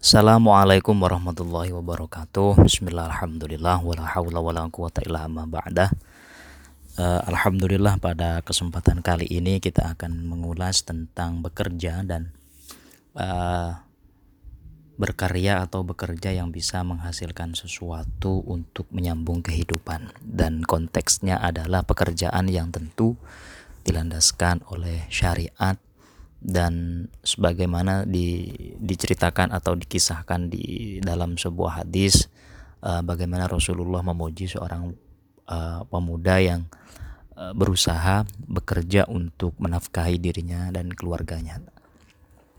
Assalamualaikum warahmatullahi wabarakatuh. Bismillah, alhamdulillah, uh, Alhamdulillah pada kesempatan kali ini kita akan mengulas tentang bekerja dan uh, berkarya atau bekerja yang bisa menghasilkan sesuatu untuk menyambung kehidupan. Dan konteksnya adalah pekerjaan yang tentu dilandaskan oleh syariat dan sebagaimana di, diceritakan atau dikisahkan di dalam sebuah hadis uh, bagaimana Rasulullah memuji seorang uh, pemuda yang uh, berusaha bekerja untuk menafkahi dirinya dan keluarganya.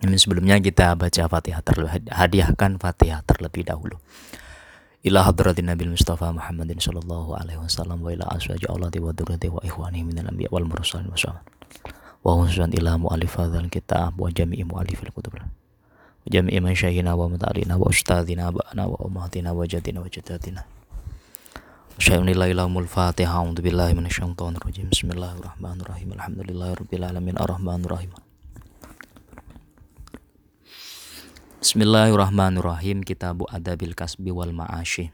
Ini sebelumnya kita baca Fatihah terlebih hadiahkan Fatihah terlebih dahulu. Ila hadratin Nabi Mustafa Muhammadin sallallahu alaihi wasallam wa ila aswaji Allah wa durrati wa ikhwanihi minal anbiya wal mursalin wa wa khususan ila mu'alif hadzal kitab wa jami'i mu'alifil kutub. Wa jami'i man syahina wa muta'alina wa ustadzina ba'na wa ummatina wa jadina wa jadatina Syai'unillahi lahumul fatihah A'udhu billahi rajim. Bismillahirrahmanirrahim. Alhamdulillahi rabbil alamin. Ar-Rahmanirrahim. Bismillahirrahmanirrahim. Kitabu Adabil Kasbi wal Ma'ashi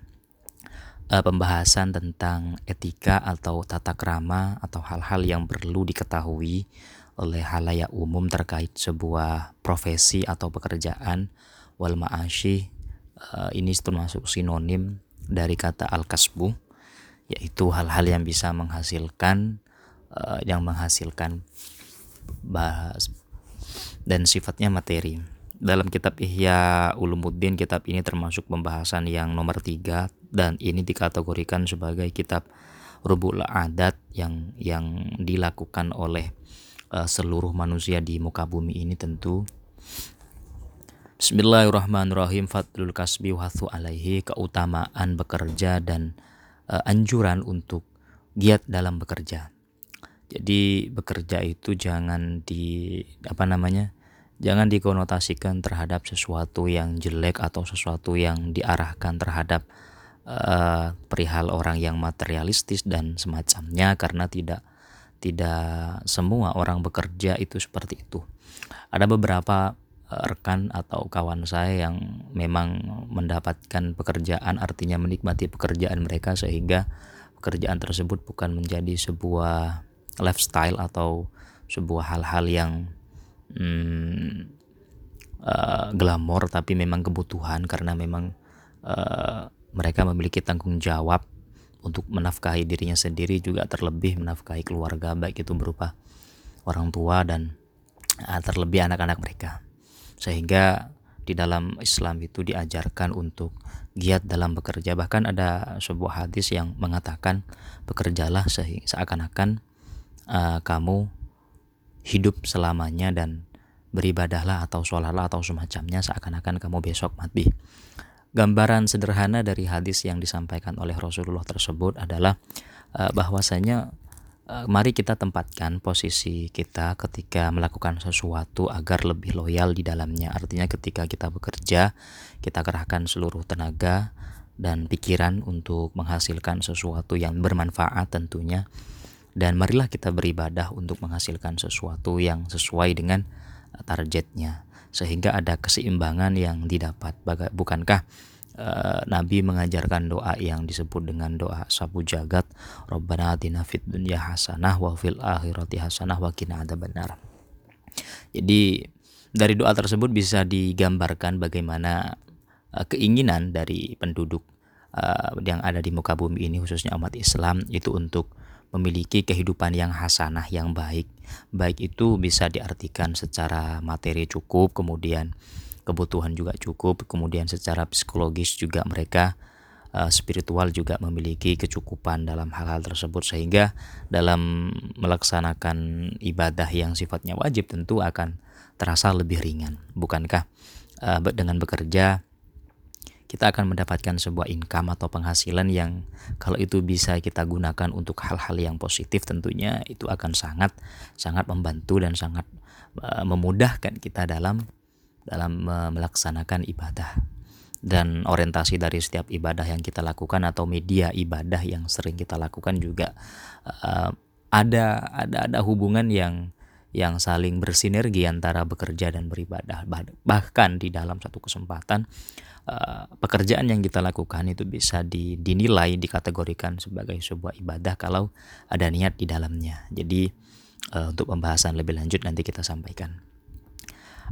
uh, Pembahasan tentang etika atau tata krama Atau hal-hal yang perlu diketahui oleh halayak umum terkait sebuah profesi atau pekerjaan. Wal ma'ashi uh, ini termasuk sinonim dari kata al kasbu yaitu hal-hal yang bisa menghasilkan uh, yang menghasilkan bahas dan sifatnya materi. Dalam kitab Ihya Ulumuddin kitab ini termasuk pembahasan yang nomor tiga dan ini dikategorikan sebagai kitab rubul adat yang yang dilakukan oleh uh, seluruh manusia di muka bumi ini tentu Bismillahirrahmanirrahim Fadlul kasbi wathu alaihi keutamaan bekerja dan uh, anjuran untuk giat dalam bekerja. Jadi bekerja itu jangan di apa namanya? Jangan dikonotasikan terhadap sesuatu yang jelek atau sesuatu yang diarahkan terhadap uh, perihal orang yang materialistis dan semacamnya karena tidak tidak semua orang bekerja itu seperti itu. Ada beberapa eh, rekan atau kawan saya yang memang mendapatkan pekerjaan artinya menikmati pekerjaan mereka sehingga pekerjaan tersebut bukan menjadi sebuah lifestyle atau sebuah hal-hal yang hmm, uh, glamor tapi memang kebutuhan karena memang uh, mereka memiliki tanggung jawab untuk menafkahi dirinya sendiri juga terlebih menafkahi keluarga baik itu berupa orang tua dan uh, terlebih anak-anak mereka. Sehingga di dalam Islam itu diajarkan untuk giat dalam bekerja. Bahkan ada sebuah hadis yang mengatakan bekerjalah seakan-akan uh, kamu hidup selamanya dan beribadahlah atau sholatlah atau semacamnya seakan-akan kamu besok mati gambaran sederhana dari hadis yang disampaikan oleh Rasulullah tersebut adalah uh, bahwasanya uh, mari kita tempatkan posisi kita ketika melakukan sesuatu agar lebih loyal di dalamnya. Artinya ketika kita bekerja, kita kerahkan seluruh tenaga dan pikiran untuk menghasilkan sesuatu yang bermanfaat tentunya. Dan marilah kita beribadah untuk menghasilkan sesuatu yang sesuai dengan targetnya sehingga ada keseimbangan yang didapat. Bukankah uh, Nabi mengajarkan doa yang disebut dengan doa sabu jagat Rabbana atina dunya hasanah wa fil akhirati hasanah wa qina adzabannar. Jadi dari doa tersebut bisa digambarkan bagaimana uh, keinginan dari penduduk uh, yang ada di muka bumi ini khususnya umat Islam itu untuk memiliki kehidupan yang hasanah yang baik. Baik itu bisa diartikan secara materi cukup, kemudian kebutuhan juga cukup, kemudian secara psikologis juga mereka uh, spiritual juga memiliki kecukupan dalam hal-hal tersebut sehingga dalam melaksanakan ibadah yang sifatnya wajib tentu akan terasa lebih ringan. Bukankah uh, dengan bekerja kita akan mendapatkan sebuah income atau penghasilan yang kalau itu bisa kita gunakan untuk hal-hal yang positif tentunya itu akan sangat sangat membantu dan sangat uh, memudahkan kita dalam dalam melaksanakan ibadah. Dan orientasi dari setiap ibadah yang kita lakukan atau media ibadah yang sering kita lakukan juga uh, ada ada ada hubungan yang yang saling bersinergi antara bekerja dan beribadah. Bahkan di dalam satu kesempatan uh, pekerjaan yang kita lakukan itu bisa dinilai dikategorikan sebagai sebuah ibadah kalau ada niat di dalamnya. Jadi uh, untuk pembahasan lebih lanjut nanti kita sampaikan.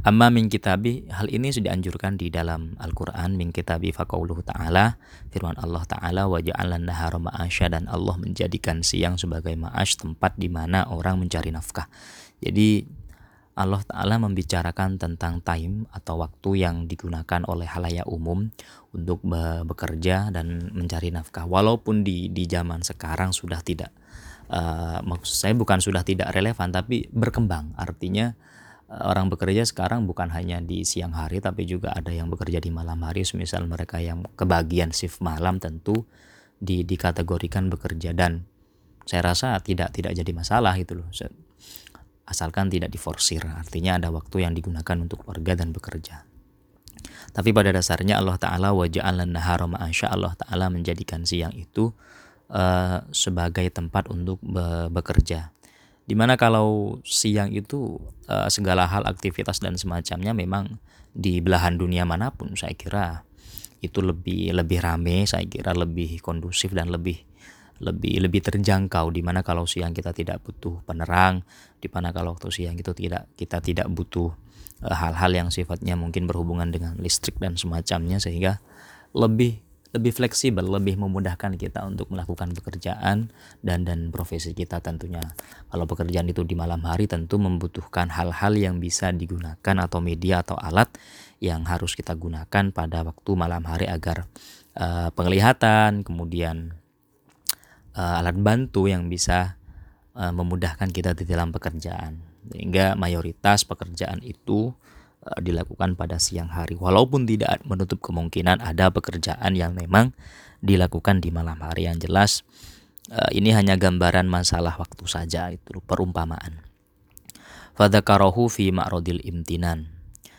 Amma min kitabi hal ini sudah dianjurkan di dalam Al-Qur'an. Min kitabi faqauluhu ta'ala firman Allah taala wa ja'alna nahara ma'asya dan Allah menjadikan siang sebagai ma'ash tempat di mana orang mencari nafkah. Jadi Allah Ta'ala membicarakan tentang time atau waktu yang digunakan oleh halayak umum untuk bekerja dan mencari nafkah. Walaupun di, di zaman sekarang sudah tidak, uh, maksud saya bukan sudah tidak relevan, tapi berkembang. Artinya uh, orang bekerja sekarang bukan hanya di siang hari, tapi juga ada yang bekerja di malam hari. Misal mereka yang kebagian shift malam tentu di, dikategorikan bekerja dan saya rasa tidak tidak jadi masalah itu loh asalkan tidak diforsir. Artinya ada waktu yang digunakan untuk keluarga dan bekerja. Tapi pada dasarnya Allah Ta'ala waja'alan nahara ma'asya Allah Ta'ala menjadikan siang itu uh, sebagai tempat untuk be bekerja. Di mana kalau siang itu uh, segala hal aktivitas dan semacamnya memang di belahan dunia mana pun saya kira itu lebih lebih rame, saya kira lebih kondusif dan lebih lebih lebih terjangkau di mana kalau siang kita tidak butuh penerang di mana kalau waktu siang itu tidak kita tidak butuh eh, hal-hal yang sifatnya mungkin berhubungan dengan listrik dan semacamnya sehingga lebih lebih fleksibel, lebih memudahkan kita untuk melakukan pekerjaan dan dan profesi kita tentunya. Kalau pekerjaan itu di malam hari tentu membutuhkan hal-hal yang bisa digunakan atau media atau alat yang harus kita gunakan pada waktu malam hari agar uh, penglihatan, kemudian uh, alat bantu yang bisa uh, memudahkan kita di dalam pekerjaan. Sehingga mayoritas pekerjaan itu uh, dilakukan pada siang hari. Walaupun tidak menutup kemungkinan ada pekerjaan yang memang dilakukan di malam hari yang jelas uh, ini hanya gambaran masalah waktu saja itu perumpamaan. Fadzakarahu fi ma'rodil imtinan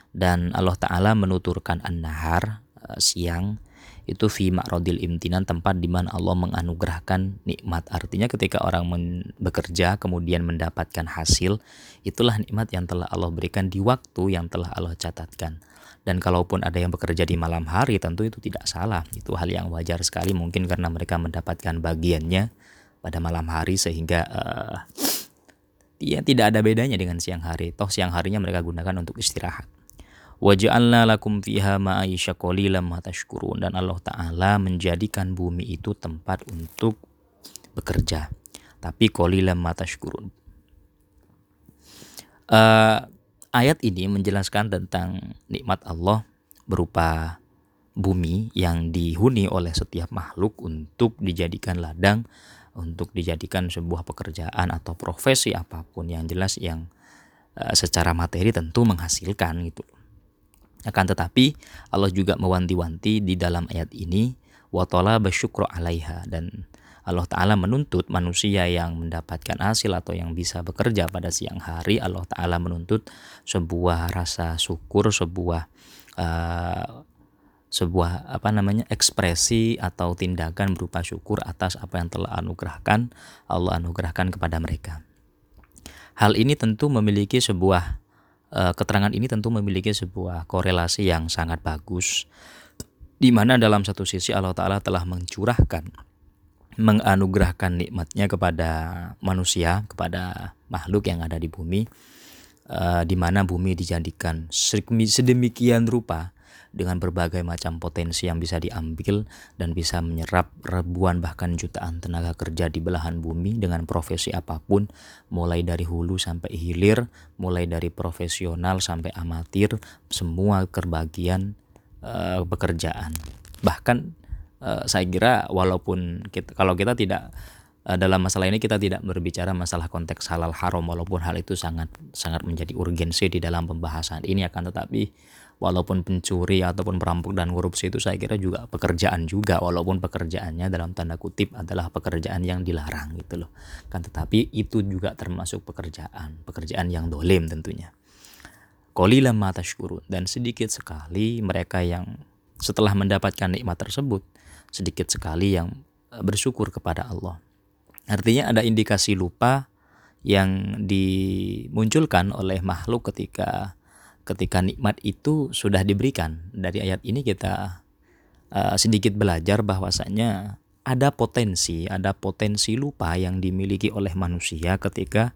dan Allah Ta'ala menuturkan an-nahar siang itu fi ma'rodil imtinan tempat di mana Allah menganugerahkan nikmat. Artinya ketika orang bekerja kemudian mendapatkan hasil, itulah nikmat yang telah Allah berikan di waktu yang telah Allah catatkan. Dan kalaupun ada yang bekerja di malam hari tentu itu tidak salah. Itu hal yang wajar sekali mungkin karena mereka mendapatkan bagiannya pada malam hari sehingga uh, ya tidak ada bedanya dengan siang hari. Toh siang harinya mereka gunakan untuk istirahat. Waja'alna lakum fiha ma'aisha qalilan ma tashkurun dan Allah taala menjadikan bumi itu tempat untuk bekerja. Tapi qalilan ma tashkurun. Uh, ayat ini menjelaskan tentang nikmat Allah berupa bumi yang dihuni oleh setiap makhluk untuk dijadikan ladang, untuk dijadikan sebuah pekerjaan atau profesi apa pun yang jelas yang uh, secara materi tentu menghasilkan gitu. Akan tetapi Allah juga mewanti-wanti di dalam ayat ini watola bersyukur alaiha dan Allah Ta'ala menuntut manusia yang mendapatkan hasil atau yang bisa bekerja pada siang hari Allah Ta'ala menuntut sebuah rasa syukur sebuah uh, sebuah apa namanya ekspresi atau tindakan berupa syukur atas apa yang telah anugerahkan Allah anugerahkan kepada mereka. Hal ini tentu memiliki sebuah Eh, keterangan ini tentu memiliki sebuah korelasi yang sangat bagus di mana dalam satu sisi Allah Ta'ala telah mencurahkan menganugerahkan nikmatnya kepada manusia, kepada makhluk yang ada di bumi, uh, di mana bumi dijadikan sedemikian rupa dengan berbagai macam potensi yang bisa diambil dan bisa menyerap ribuan bahkan jutaan tenaga kerja di belahan bumi dengan profesi apa pun mulai dari hulu sampai hilir mulai dari profesional sampai amatir semua kerbagian uh, pekerjaan. Bahkan uh, saya kira walaupun kita, kalau kita tidak uh, dalam masalah ini kita tidak berbicara masalah konteks halal haram walaupun hal itu sangat sangat menjadi urgensi di dalam pembahasan ini akan tetapi walaupun pencuri ataupun perampok dan korupsi itu saya kira juga pekerjaan juga. Walaupun pekerjaannya dalam tanda kutip adalah pekerjaan yang dilarang gitu loh. Kan tetapi itu juga termasuk pekerjaan pekerjaan yang dolim tentunya. Qalilan ma tashkurun. Dan sedikit sekali mereka yang setelah mendapatkan nikmat tersebut sedikit sekali yang eh, bersyukur kepada Allah. Artinya ada indikasi lupa yang dimunculkan oleh makhluk ketika ketika nikmat itu sudah diberikan. Dari ayat ini kita uh, sedikit belajar bahwasanya ada potensi, ada potensi lupa yang dimiliki oleh manusia ketika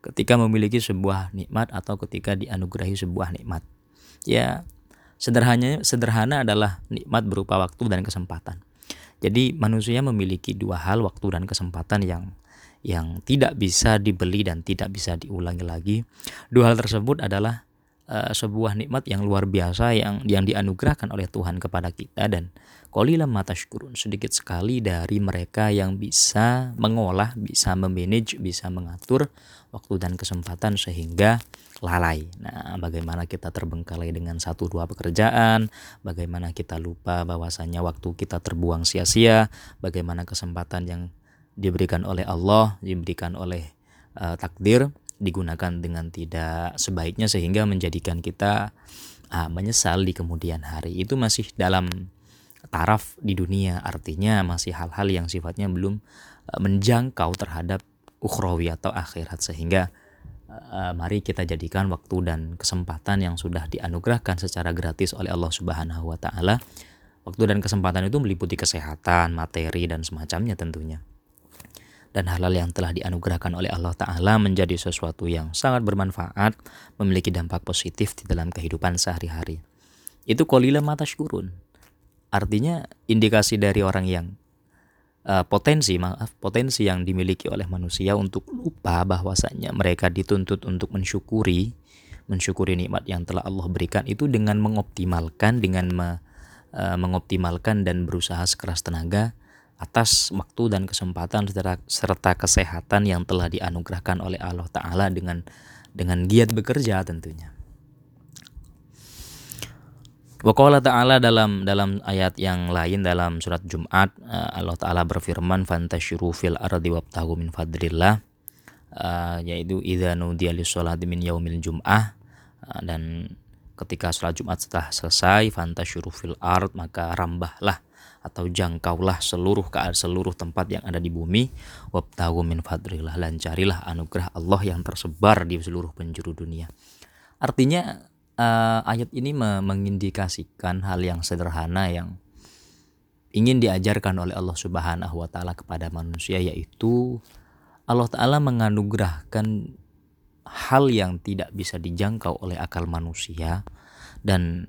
ketika memiliki sebuah nikmat atau ketika dianugerahi sebuah nikmat. Ya, sederhananya sederhana adalah nikmat berupa waktu dan kesempatan. Jadi manusia memiliki dua hal waktu dan kesempatan yang yang tidak bisa dibeli dan tidak bisa diulangi lagi. Dua hal tersebut adalah uh, sebuah nikmat yang luar biasa yang yang dianugerahkan oleh Tuhan kepada kita. Dan qalilan matashkurun sedikit sekali dari mereka yang bisa mengolah, bisa memanage, bisa mengatur waktu dan kesempatan sehingga lalai. Nah, bagaimana kita terbengkalai dengan satu dua pekerjaan, bagaimana kita lupa bahwasanya waktu kita terbuang sia-sia, bagaimana kesempatan yang diberikan oleh Allah, diberikan oleh uh, takdir digunakan dengan tidak sebaiknya sehingga menjadikan kita uh, menyesal di kemudian hari. Itu masih dalam taraf di dunia, artinya masih hal-hal yang sifatnya belum uh, menjangkau terhadap ukhrawi atau akhirat sehingga uh, mari kita jadikan waktu dan kesempatan yang sudah dianugerahkan secara gratis oleh Allah Subhanahu wa taala. Waktu dan kesempatan itu meliputi kesehatan, materi dan semacamnya tentunya dan halal yang telah dianugerahkan oleh Allah Ta'ala menjadi sesuatu yang sangat bermanfaat, memiliki dampak positif di dalam kehidupan sehari-hari. Itu kolila mata syukurun. Artinya indikasi dari orang yang uh, potensi, maaf, potensi yang dimiliki oleh manusia untuk lupa bahwasanya mereka dituntut untuk mensyukuri, mensyukuri nikmat yang telah Allah berikan itu dengan mengoptimalkan, dengan me, uh, mengoptimalkan dan berusaha sekeras tenaga atas waktu dan kesempatan serta kesehatan yang telah dianugerahkan oleh Allah Ta'ala dengan dengan giat bekerja tentunya. Waqala ta'ala dalam dalam ayat yang lain dalam surat Jumat eh, Allah taala berfirman fantasyiru fil ardi wabtahu min fadlillah uh, yaitu idza nudiya lis-sholati min yaumil jum'ah uh, dan ketika sholat Jumat setelah selesai fantasyiru fil ard maka rambahlah atau jangkaulah seluruh ke seluruh tempat yang ada di bumi wabtahu min fadrillah dan carilah anugerah Allah yang tersebar di seluruh penjuru dunia. Artinya uh, ayat ini mengindikasikan hal yang sederhana yang ingin diajarkan oleh Allah Subhanahu wa taala kepada manusia yaitu Allah taala menganugerahkan hal yang tidak bisa dijangkau oleh akal manusia dan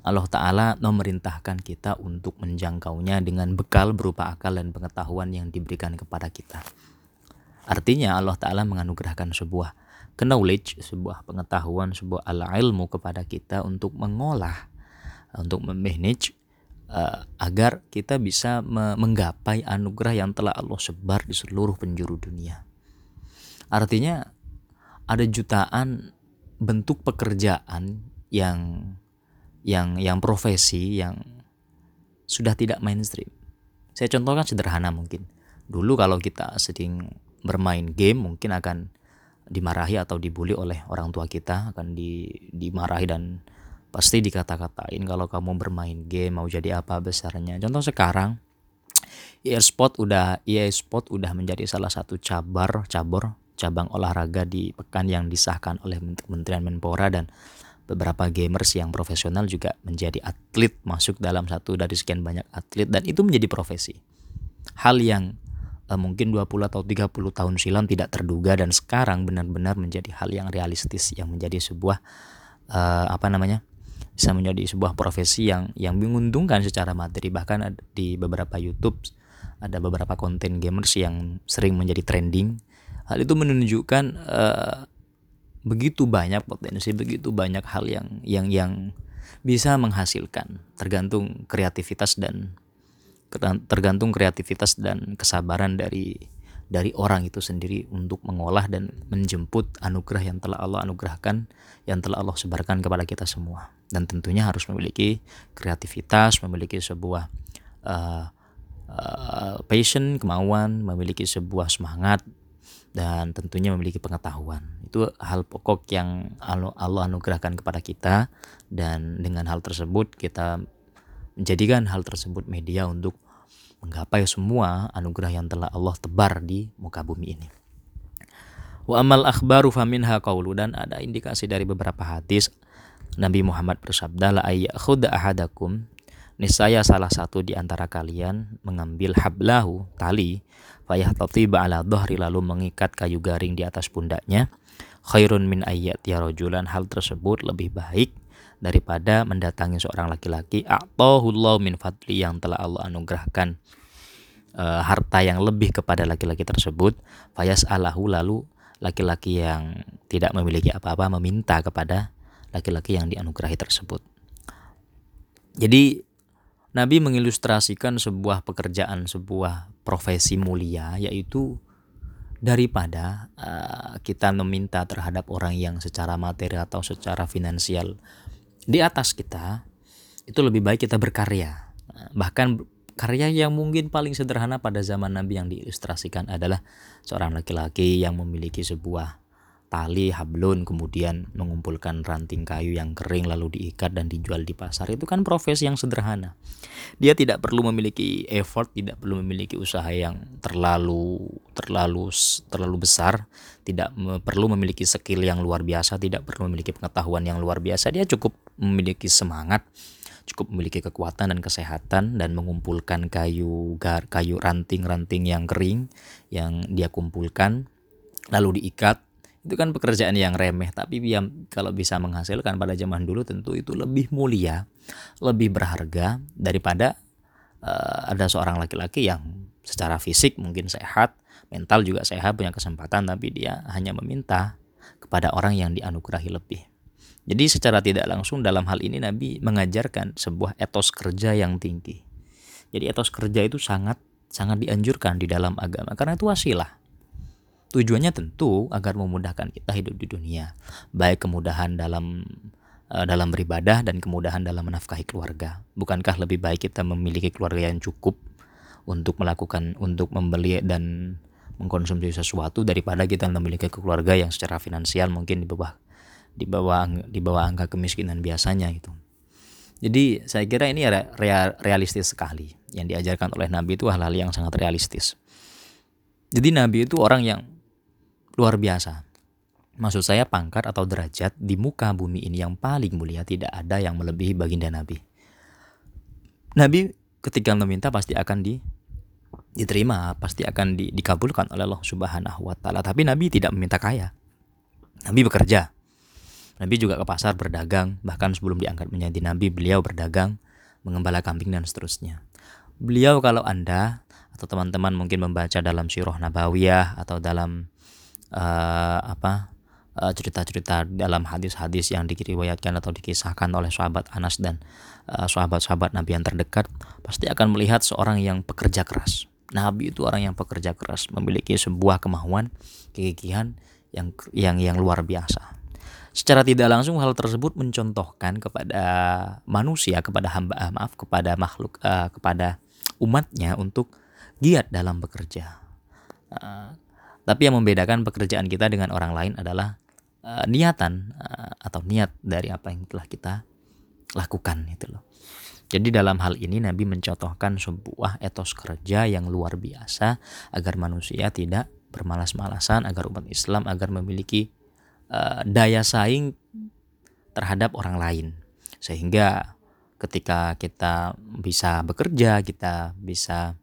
Allah Ta'ala memerintahkan kita untuk menjangkaunya dengan bekal berupa akal dan pengetahuan yang diberikan kepada kita. Artinya Allah Ta'ala menganugerahkan sebuah knowledge, sebuah pengetahuan, sebuah ala ilmu kepada kita untuk mengolah, untuk memanage uh, agar kita bisa menggapai anugerah yang telah Allah sebar di seluruh penjuru dunia. Artinya ada jutaan bentuk pekerjaan yang yang yang profesi yang sudah tidak mainstream. Saya contohkan sederhana mungkin. Dulu kalau kita sering bermain game mungkin akan dimarahi atau dibully oleh orang tua kita, akan di, dimarahi dan pasti dikata-katain kalau kamu bermain game mau jadi apa besarnya. Contoh sekarang e-sport udah e-sport udah menjadi salah satu cabar cabur cabang olahraga di pekan yang disahkan oleh Kementerian Menpora dan beberapa gamers yang profesional juga menjadi atlet masuk dalam satu dari sekian banyak atlet dan itu menjadi profesi. Hal yang uh, mungkin 20 atau 30 tahun silam tidak terduga dan sekarang benar-benar menjadi hal yang realistis yang menjadi sebuah uh, apa namanya? bisa menjadi sebuah profesi yang yang menguntungkan secara materi bahkan di beberapa YouTube ada beberapa konten gamers yang sering menjadi trending. Hal itu menunjukkan uh, begitu banyak potensi, begitu banyak hal yang yang yang bisa menghasilkan. Tergantung kreativitas dan tergantung kreativitas dan kesabaran dari dari orang itu sendiri untuk mengolah dan menjemput anugerah yang telah Allah anugerahkan yang telah Allah sebarkan kepada kita semua. Dan tentunya harus memiliki kreativitas memiliki sebuah uh, uh, passion kemauan memiliki sebuah semangat dan tentunya memiliki pengetahuan. Itu hal pokok yang Allah anugerahkan kepada kita dan dengan hal tersebut kita menjadikan hal tersebut media untuk menggapai semua anugerah yang telah Allah tebar di muka bumi ini. Wa amal akhbaru faminha qawlu dan ada indikasi dari beberapa hadis Nabi Muhammad bersabda la ayyakhudha ahadakum niscaya salah satu di antara kalian mengambil hablahu tali fayahtatiba ala dhahri lalu mengikat kayu garing di atas pundaknya khairun min ayat ya rojulan hal tersebut lebih baik daripada mendatangi seorang laki-laki. A'tahullahu min fadli yang telah Allah anugerahkan uh, harta yang lebih kepada laki-laki tersebut. Fayas alahu lalu laki-laki yang tidak memiliki apa-apa meminta kepada laki-laki yang dianugerahi tersebut. Jadi Nabi mengilustrasikan sebuah pekerjaan, sebuah profesi mulia yaitu daripada uh, kita meminta terhadap orang yang secara materi atau secara finansial di atas kita itu lebih baik kita berkarya. Bahkan Karya yang mungkin paling sederhana pada zaman Nabi yang diilustrasikan adalah seorang laki-laki yang memiliki sebuah tali hablun kemudian mengumpulkan ranting kayu yang kering lalu diikat dan dijual di pasar. Itu kan profesi yang sederhana. Dia tidak perlu memiliki effort tidak perlu memiliki usaha yang terlalu terlalu terlalu besar tidak perlu memiliki skill yang luar biasa tidak perlu memiliki pengetahuan yang luar biasa. Dia cukup memiliki semangat cukup memiliki kekuatan dan kesehatan dan mengumpulkan kayu kayu ranting-ranting yang kering yang dia kumpulkan lalu diikat itu kan pekerjaan yang remeh tapi yang kalau bisa menghasilkan pada zaman dulu tentu itu lebih mulia lebih berharga daripada uh, ada seorang laki-laki yang secara fisik mungkin sehat mental juga sehat punya kesempatan tapi dia hanya meminta kepada orang yang dianugerahi lebih jadi secara tidak langsung dalam hal ini Nabi mengajarkan sebuah etos kerja yang tinggi. Jadi etos kerja itu sangat sangat dianjurkan di dalam agama karena itu wasilah. Tujuannya tentu agar memudahkan kita hidup di dunia, baik kemudahan dalam uh, dalam beribadah dan kemudahan dalam menafkahi keluarga. Bukankah lebih baik kita memiliki keluarga yang cukup untuk melakukan untuk membeli dan mengkonsumsi sesuatu daripada kita memiliki keluarga yang secara finansial mungkin di bawah di bawah di bawah angka kemiskinan biasanya gitu. Jadi saya kira ini real, realistis sekali. Yang diajarkan oleh Nabi itu hal-hal yang sangat realistis. Jadi Nabi itu orang yang luar biasa. Maksud saya pangkat atau derajat di muka bumi ini yang paling mulia tidak ada yang melebihi baginda Nabi. Nabi ketika meminta pasti akan di, diterima, pasti akan di, dikabulkan oleh Allah Subhanahu wa taala. Tapi Nabi tidak meminta kaya. Nabi bekerja. Nabi juga ke pasar berdagang, bahkan sebelum diangkat menjadi nabi beliau berdagang, mengembala kambing dan seterusnya. Beliau kalau Anda atau teman-teman mungkin membaca dalam Sirah Nabawiyah atau dalam uh, apa eh, cerita-cerita uh, dalam hadis-hadis yang diriwayatkan atau dikisahkan oleh sahabat Anas dan uh, sahabat-sahabat Nabi yang terdekat pasti akan melihat seorang yang pekerja keras. Nabi itu orang yang pekerja keras, memiliki sebuah kemauan, kegigihan yang yang yang luar biasa. Secara tidak langsung hal tersebut mencontohkan kepada manusia, kepada hamba maaf kepada makhluk uh, kepada umatnya untuk giat dalam bekerja. Uh, tapi yang membedakan pekerjaan kita dengan orang lain adalah uh, niatan uh, atau niat dari apa yang telah kita lakukan itu loh. Jadi dalam hal ini Nabi mencontohkan sebuah etos kerja yang luar biasa agar manusia tidak bermalas-malasan, agar umat Islam agar memiliki uh, daya saing terhadap orang lain sehingga ketika kita bisa bekerja kita bisa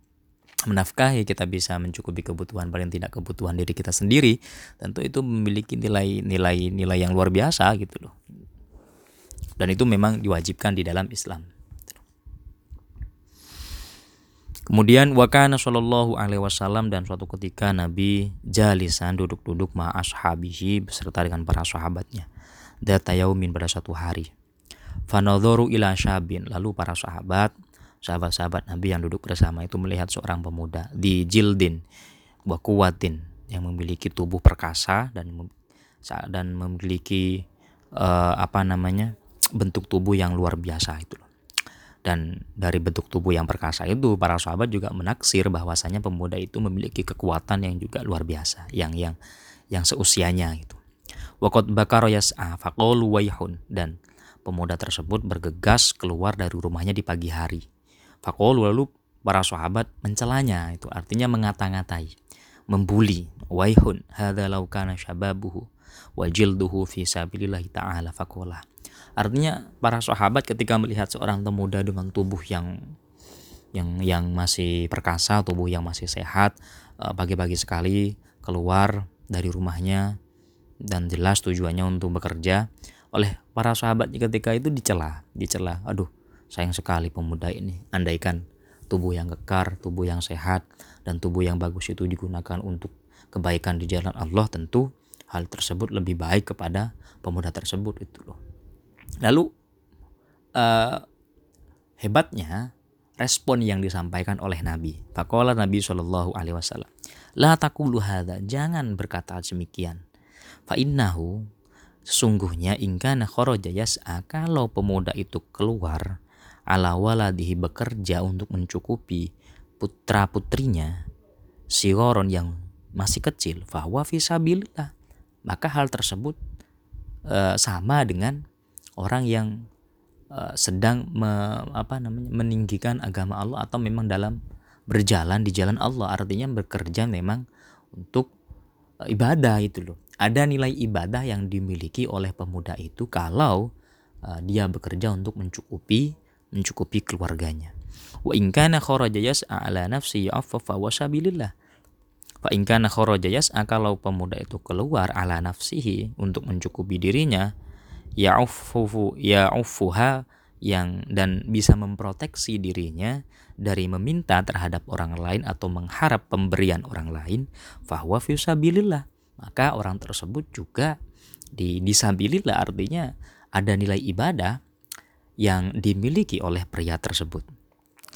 menafkahi kita bisa mencukupi kebutuhan paling tidak kebutuhan diri kita sendiri tentu itu memiliki nilai-nilai nilai yang luar biasa gitu loh dan itu memang diwajibkan di dalam Islam Kemudian wakana Shallallahu Alaihi Wasallam dan suatu ketika Nabi jalisan duduk-duduk ma ashabihi beserta dengan para sahabatnya. Data yaumin pada suatu hari. Fanadhoru ila syabin. Lalu para sahabat, sahabat-sahabat Nabi yang duduk bersama itu melihat seorang pemuda di jildin, wa kuwatin yang memiliki tubuh perkasa dan dan memiliki uh, apa namanya bentuk tubuh yang luar biasa itu dan dari bentuk tubuh yang perkasa itu para sahabat juga menaksir bahwasanya pemuda itu memiliki kekuatan yang juga luar biasa, yang yang yang seusianya itu. Wakot bakar yas'a faqalu wayhun dan pemuda tersebut bergegas keluar dari rumahnya di pagi hari. Faqalu lalu para sahabat mencelanya itu artinya mengata-ngatai. membuli waihun hadza law kana syababuhu wa jilduhu fi sabilillah taala faqala artinya para sahabat ketika melihat seorang pemuda dengan tubuh yang yang yang masih perkasa tubuh yang masih sehat eh, pagi-pagi sekali keluar dari rumahnya dan jelas tujuannya untuk bekerja oleh para sahabat ketika itu dicela dicela aduh sayang sekali pemuda ini andaikan tubuh yang kekar tubuh yang sehat dan tubuh yang bagus itu digunakan untuk kebaikan di jalan Allah tentu hal tersebut lebih baik kepada pemuda tersebut itu loh lalu uh, hebatnya respon yang disampaikan oleh Nabi. Fakola Nabi Shallallahu Alaihi Wasallam. La takulu hadha, jangan berkata demikian. Fa innahu sesungguhnya ingkana kharaja yas'a kalau pemuda itu keluar ala waladihi bekerja untuk mencukupi putra putrinya sigoron yang masih kecil fahuwa fisabilillah maka hal tersebut e, sama dengan orang yang e, sedang me, apa namanya meninggikan agama Allah atau memang dalam berjalan di jalan Allah. Artinya bekerja memang untuk e, ibadah itu loh. Ada nilai ibadah yang dimiliki oleh pemuda itu kalau uh, dia bekerja untuk mencukupi mencukupi keluarganya. Wa in kana kharaja yas'a ala nafsi ya'affa wa sabilillah. Fa in kana kharaja yas'a kalau pemuda itu keluar ala nafsihi untuk mencukupi dirinya ya'uffu ya'uffuha yang dan bisa memproteksi dirinya dari meminta terhadap orang lain atau mengharap pemberian orang lain fahuwa fi sabilillah maka orang tersebut juga di disabilillah artinya ada nilai ibadah yang dimiliki oleh pria tersebut.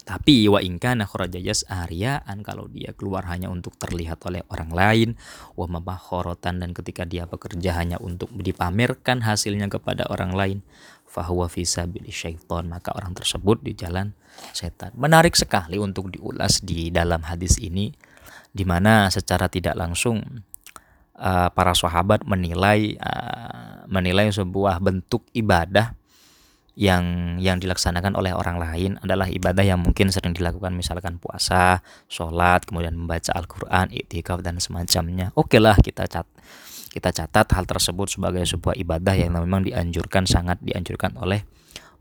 Tapi wa ingkana kharajajas aryaan kalau dia keluar hanya untuk terlihat oleh orang lain, wa mabakhorotan dan ketika dia bekerja hanya untuk dipamerkan hasilnya kepada orang lain, fahuwa fisa syaiton maka orang tersebut di jalan setan. Menarik sekali untuk diulas di dalam hadis ini di mana secara tidak langsung uh, para sahabat menilai uh, menilai sebuah bentuk ibadah yang yang dilaksanakan oleh orang lain adalah ibadah yang mungkin sering dilakukan misalkan puasa, sholat, kemudian membaca Al-Quran, iktikaf dan semacamnya. Oke lah kita cat kita catat hal tersebut sebagai sebuah ibadah yang memang dianjurkan sangat dianjurkan oleh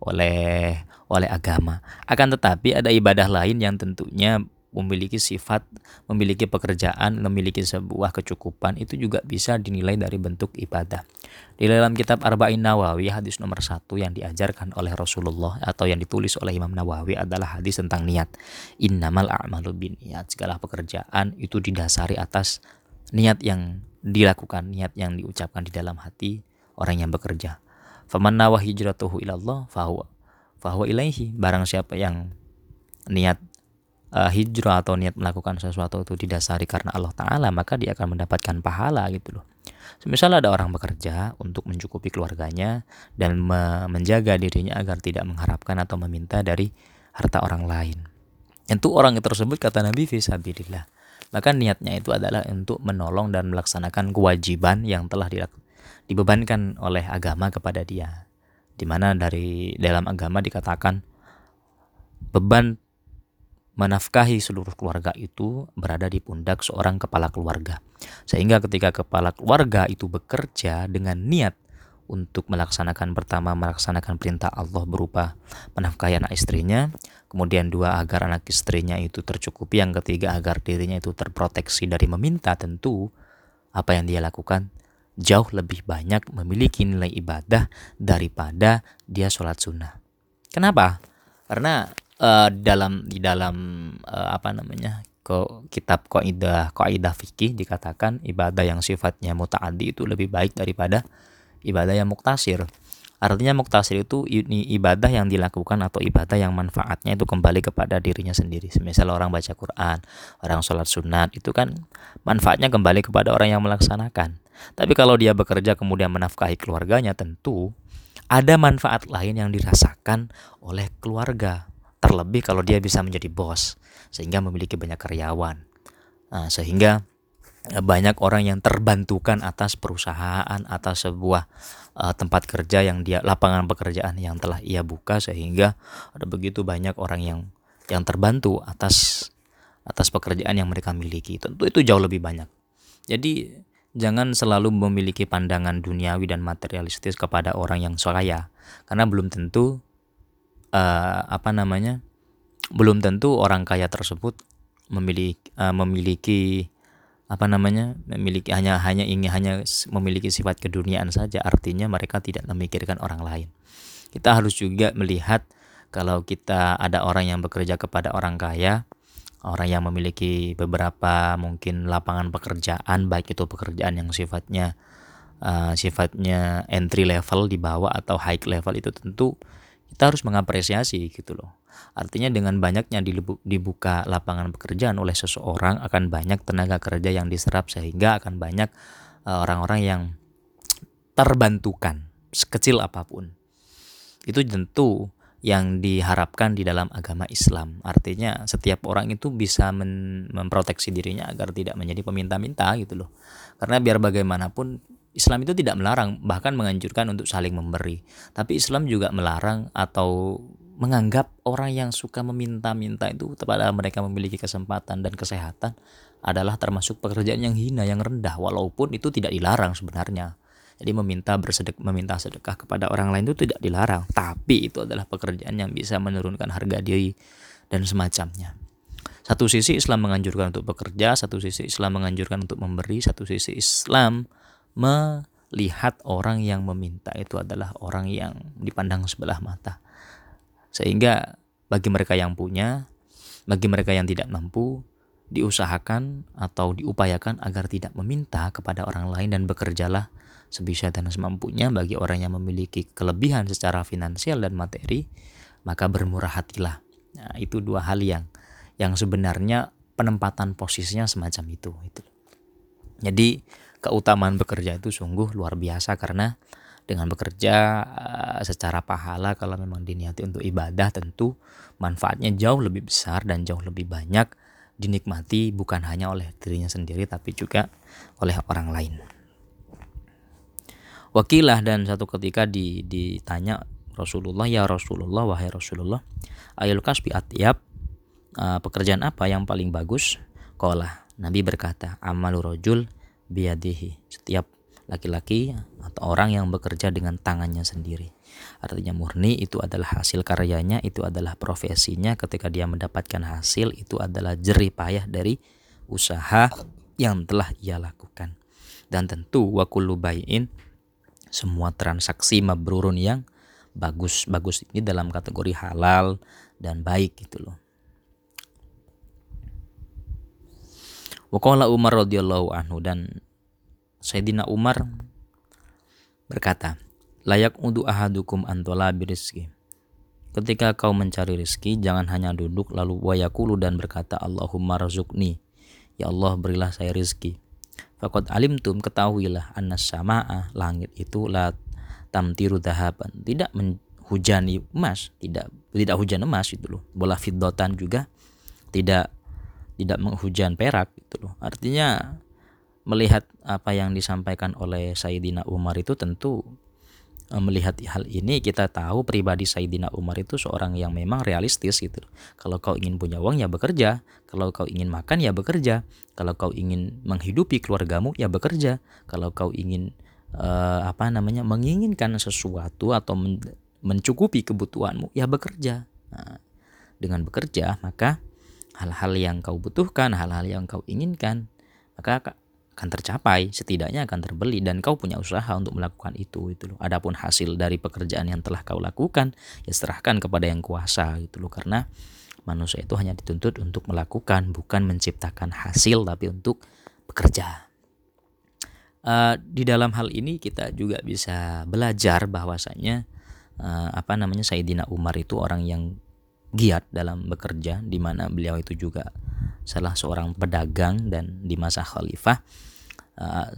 oleh oleh agama. Akan tetapi ada ibadah lain yang tentunya memiliki sifat, memiliki pekerjaan, memiliki sebuah kecukupan itu juga bisa dinilai dari bentuk ibadah. Di dalam kitab Arba'in Nawawi hadis nomor satu yang diajarkan oleh Rasulullah atau yang ditulis oleh Imam Nawawi adalah hadis tentang niat. Innamal a'malu bin niat. Segala pekerjaan itu didasari atas niat yang dilakukan, niat yang diucapkan di dalam hati orang yang bekerja. Faman nawa hijratuhu ilallah fahuwa fahuwa ilaihi. Barang siapa yang niat uh, hijrah atau niat melakukan sesuatu itu didasari karena Allah Ta'ala maka dia akan mendapatkan pahala gitu loh Semisal ada orang bekerja untuk mencukupi keluarganya dan me menjaga dirinya agar tidak mengharapkan atau meminta dari harta orang lain. Itu orang tersebut kata Nabi fisabilillah. Maka niatnya itu adalah untuk menolong dan melaksanakan kewajiban yang telah dibebankan oleh agama kepada dia. Di mana dari dalam agama dikatakan beban menafkahi seluruh keluarga itu berada di pundak seorang kepala keluarga. Sehingga ketika kepala keluarga itu bekerja dengan niat untuk melaksanakan pertama melaksanakan perintah Allah berupa menafkahi anak istrinya, kemudian dua agar anak istrinya itu tercukupi, yang ketiga agar dirinya itu terproteksi dari meminta tentu apa yang dia lakukan jauh lebih banyak memiliki nilai ibadah daripada dia sholat sunnah. Kenapa? Karena uh, dalam di dalam uh, apa namanya ko kitab kaidah kaidah fikih dikatakan ibadah yang sifatnya mutaaddi itu lebih baik daripada ibadah yang muktasir. Artinya muktasir itu ini ibadah yang dilakukan atau ibadah yang manfaatnya itu kembali kepada dirinya sendiri. Misal orang baca Quran, orang sholat sunat itu kan manfaatnya kembali kepada orang yang melaksanakan. Tapi kalau dia bekerja kemudian menafkahi keluarganya tentu ada manfaat lain yang dirasakan oleh keluarga terlebih kalau dia bisa menjadi bos sehingga memiliki banyak karyawan nah, sehingga eh, banyak orang yang terbantukan atas perusahaan atas sebuah uh, tempat kerja yang dia lapangan pekerjaan yang telah ia buka sehingga ada begitu banyak orang yang yang terbantu atas atas pekerjaan yang mereka miliki. Tentu itu jauh lebih banyak. Jadi jangan selalu memiliki pandangan duniawi dan materialistis kepada orang yang kaya karena belum tentu uh, apa namanya belum tentu orang kaya tersebut memiliki uh, memiliki apa namanya memiliki hanya hanya ingin hanya memiliki sifat keduniaan saja. Artinya mereka tidak memikirkan orang lain. Kita harus juga melihat kalau kita ada orang yang bekerja kepada orang kaya orang yang memiliki beberapa mungkin lapangan pekerjaan baik itu pekerjaan yang sifatnya uh, sifatnya entry level di bawah atau high level itu tentu kita harus mengapresiasi gitu loh. Artinya dengan banyaknya dibuka lapangan pekerjaan oleh seseorang akan banyak tenaga kerja yang diserap sehingga akan banyak eh, orang-orang yang terbantukan sekecil apa pun. Itu tentu yang diharapkan di dalam agama Islam. Artinya setiap orang itu bisa memproteksi dirinya agar tidak menjadi peminta-minta gitu loh. Karena biar bagaimanapun Islam itu tidak melarang, bahkan menganjurkan untuk saling memberi. Tapi Islam juga melarang atau menganggap orang yang suka meminta-minta itu kepada mereka memiliki kesempatan dan kesehatan adalah termasuk pekerjaan yang hina, yang rendah, walaupun itu tidak dilarang sebenarnya. Jadi meminta bersedek, meminta sedekah kepada orang lain itu tidak dilarang, tapi itu adalah pekerjaan yang bisa menurunkan harga diri dan semacamnya. Satu sisi Islam menganjurkan untuk bekerja, satu sisi Islam menganjurkan untuk memberi, satu sisi Islam melihat orang yang meminta itu adalah orang yang dipandang sebelah mata. Sehingga bagi mereka yang punya, bagi mereka yang tidak mampu, diusahakan atau diupayakan agar tidak meminta kepada orang lain dan bekerjalah sebisa dan semampunya bagi orang yang memiliki kelebihan secara finansial dan materi, maka bermurah hatilah. Nah, itu dua hal yang yang sebenarnya penempatan posisinya semacam itu. itu. Jadi keutamaan bekerja itu sungguh luar biasa karena dengan bekerja uh, secara pahala kalau memang diniati untuk ibadah tentu manfaatnya jauh lebih besar dan jauh lebih banyak dinikmati bukan hanya oleh dirinya sendiri tapi juga oleh orang lain. Wakilah dan satu ketika ditanya Rasulullah ya Rasulullah wahai Rasulullah ayul kasbi atyab uh, pekerjaan apa yang paling bagus? Kolah Nabi berkata amalu rojul biadihi. Setiap laki-laki atau orang yang bekerja dengan tangannya sendiri. Artinya murni itu adalah hasil karyanya itu adalah profesinya. Ketika dia mendapatkan hasil itu adalah jerih payah dari usaha yang telah ia lakukan. Dan tentu wakulu bayin semua transaksi mabrurun yang bagus. Bagus ini dalam kategori halal dan baik gitu loh Waqala Umar radhiyallahu anhu dan Sayyidina Umar berkata, layak untuk ahadukum antola birizki. Ketika kau mencari rizki, jangan hanya duduk lalu wayakulu dan berkata Allahumma razukni. Ya Allah berilah saya rizki. Fakot alimtum ketahuilah anas sama'a langit itu la tamtiru dahaban. Tidak menghujani emas, tidak tidak hujan emas itu loh. Bola fiddotan juga tidak tidak menghujan perak gitu loh. Artinya melihat apa yang disampaikan oleh Sayyidina Umar itu tentu e, melihat hal ini kita tahu pribadi Sayyidina Umar itu seorang yang memang realistis gitu. Kalau kau ingin punya uang ya bekerja, kalau kau ingin makan ya bekerja, kalau kau ingin menghidupi keluargamu ya bekerja, kalau kau ingin uh, apa namanya menginginkan sesuatu atau men mencukupi kebutuhanmu ya bekerja. Nah, dengan bekerja maka hal-hal yang kau butuhkan, hal-hal yang kau inginkan, maka akan tercapai, setidaknya akan terbeli dan kau punya usaha untuk melakukan itu itu loh. Adapun hasil dari pekerjaan yang telah kau lakukan, ya serahkan kepada yang kuasa gitu loh karena manusia itu hanya dituntut untuk melakukan bukan menciptakan hasil tapi untuk bekerja. Uh, di dalam hal ini kita juga bisa belajar bahwasanya uh, apa namanya Sayyidina Umar itu orang yang giat dalam bekerja di mana beliau itu juga salah seorang pedagang dan di masa khalifah. Uh,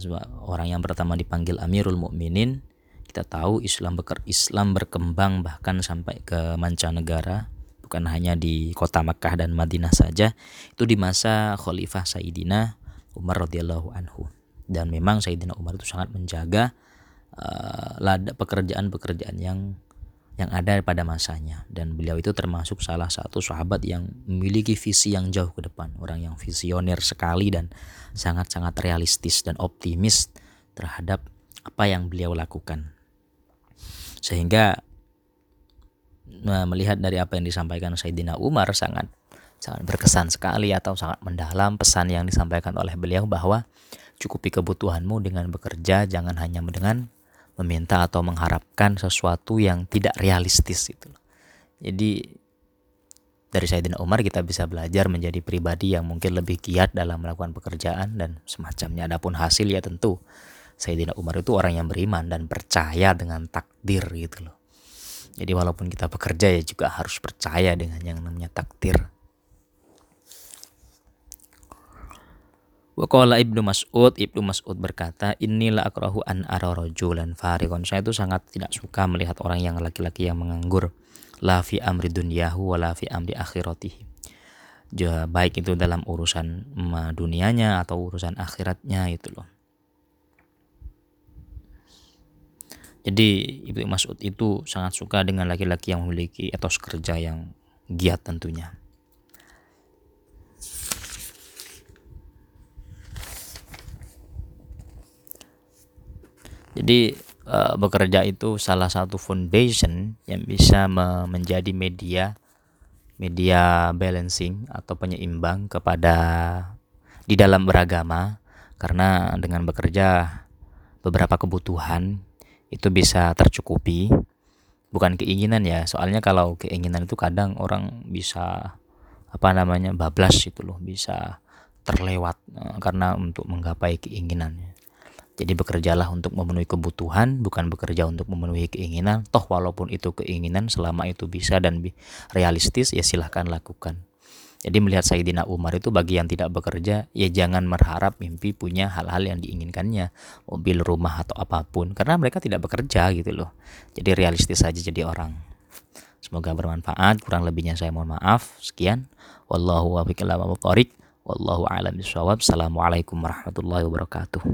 orang yang pertama dipanggil Amirul Mukminin. Kita tahu Islam beker Islam berkembang bahkan sampai ke mancanegara bukan hanya di kota Makkah dan Madinah saja itu di masa khalifah Sayyidina Umar radhiyallahu anhu. Dan memang Sayyidina Umar itu sangat menjaga uh, pekerjaan-pekerjaan yang yang ada pada masanya. Dan beliau itu termasuk salah satu sahabat yang memiliki visi yang jauh ke depan. Orang yang visioner sekali dan sangat-sangat realistis dan optimis terhadap apa yang beliau lakukan. Sehingga nah, melihat dari apa yang disampaikan Sayyidina Umar sangat sangat berkesan sekali atau sangat mendalam pesan yang disampaikan oleh beliau bahwa cukupi kebutuhanmu dengan bekerja jangan hanya dengan meminta atau mengharapkan sesuatu yang tidak realistis itu. Jadi dari Sayyidina Umar kita bisa belajar menjadi pribadi yang mungkin lebih giat dalam melakukan pekerjaan dan semacamnya. Adapun hasil ya tentu Sayyidina Umar itu orang yang beriman dan percaya dengan takdir gitu loh. Jadi walaupun kita bekerja ya juga harus percaya dengan yang namanya takdir. Waqala Ibnu Mas'ud, Ibnu Mas'ud berkata, "Inilah akrahu an ara rajulan fariqan." Saya itu sangat tidak suka melihat orang yang laki-laki yang menganggur la fi amri dunyahu wa la fi amri akhiratihi. Ja, baik itu dalam urusan dunianya atau urusan akhiratnya itu loh. Jadi Ibnu Mas'ud itu sangat suka dengan laki-laki yang memiliki etos kerja yang giat tentunya. Jadi uh, bekerja itu salah satu foundation yang bisa me menjadi media media balancing atau penyeimbang kepada di dalam beragama. Karena dengan bekerja beberapa kebutuhan itu bisa tercukupi. Bukan keinginan ya soalnya kalau keinginan itu kadang orang bisa apa namanya bablas itu loh bisa terlewat uh, karena untuk menggapai keinginannya jadi bekerjalah untuk memenuhi kebutuhan, bukan bekerja untuk memenuhi keinginan. Toh walaupun itu keinginan, selama itu bisa dan realistis, ya silahkan lakukan. Jadi melihat Sayyidina Umar itu bagi yang tidak bekerja, ya jangan berharap mimpi punya hal-hal yang diinginkannya, mobil, rumah atau apa pun, karena mereka tidak bekerja gitu loh. Jadi realistis saja jadi orang. Semoga bermanfaat. Kurang lebihnya saya mohon maaf. Sekian. Wallahu bishawab. Wallahu a'lam. Assalamualaikum warahmatullahi wabarakatuh.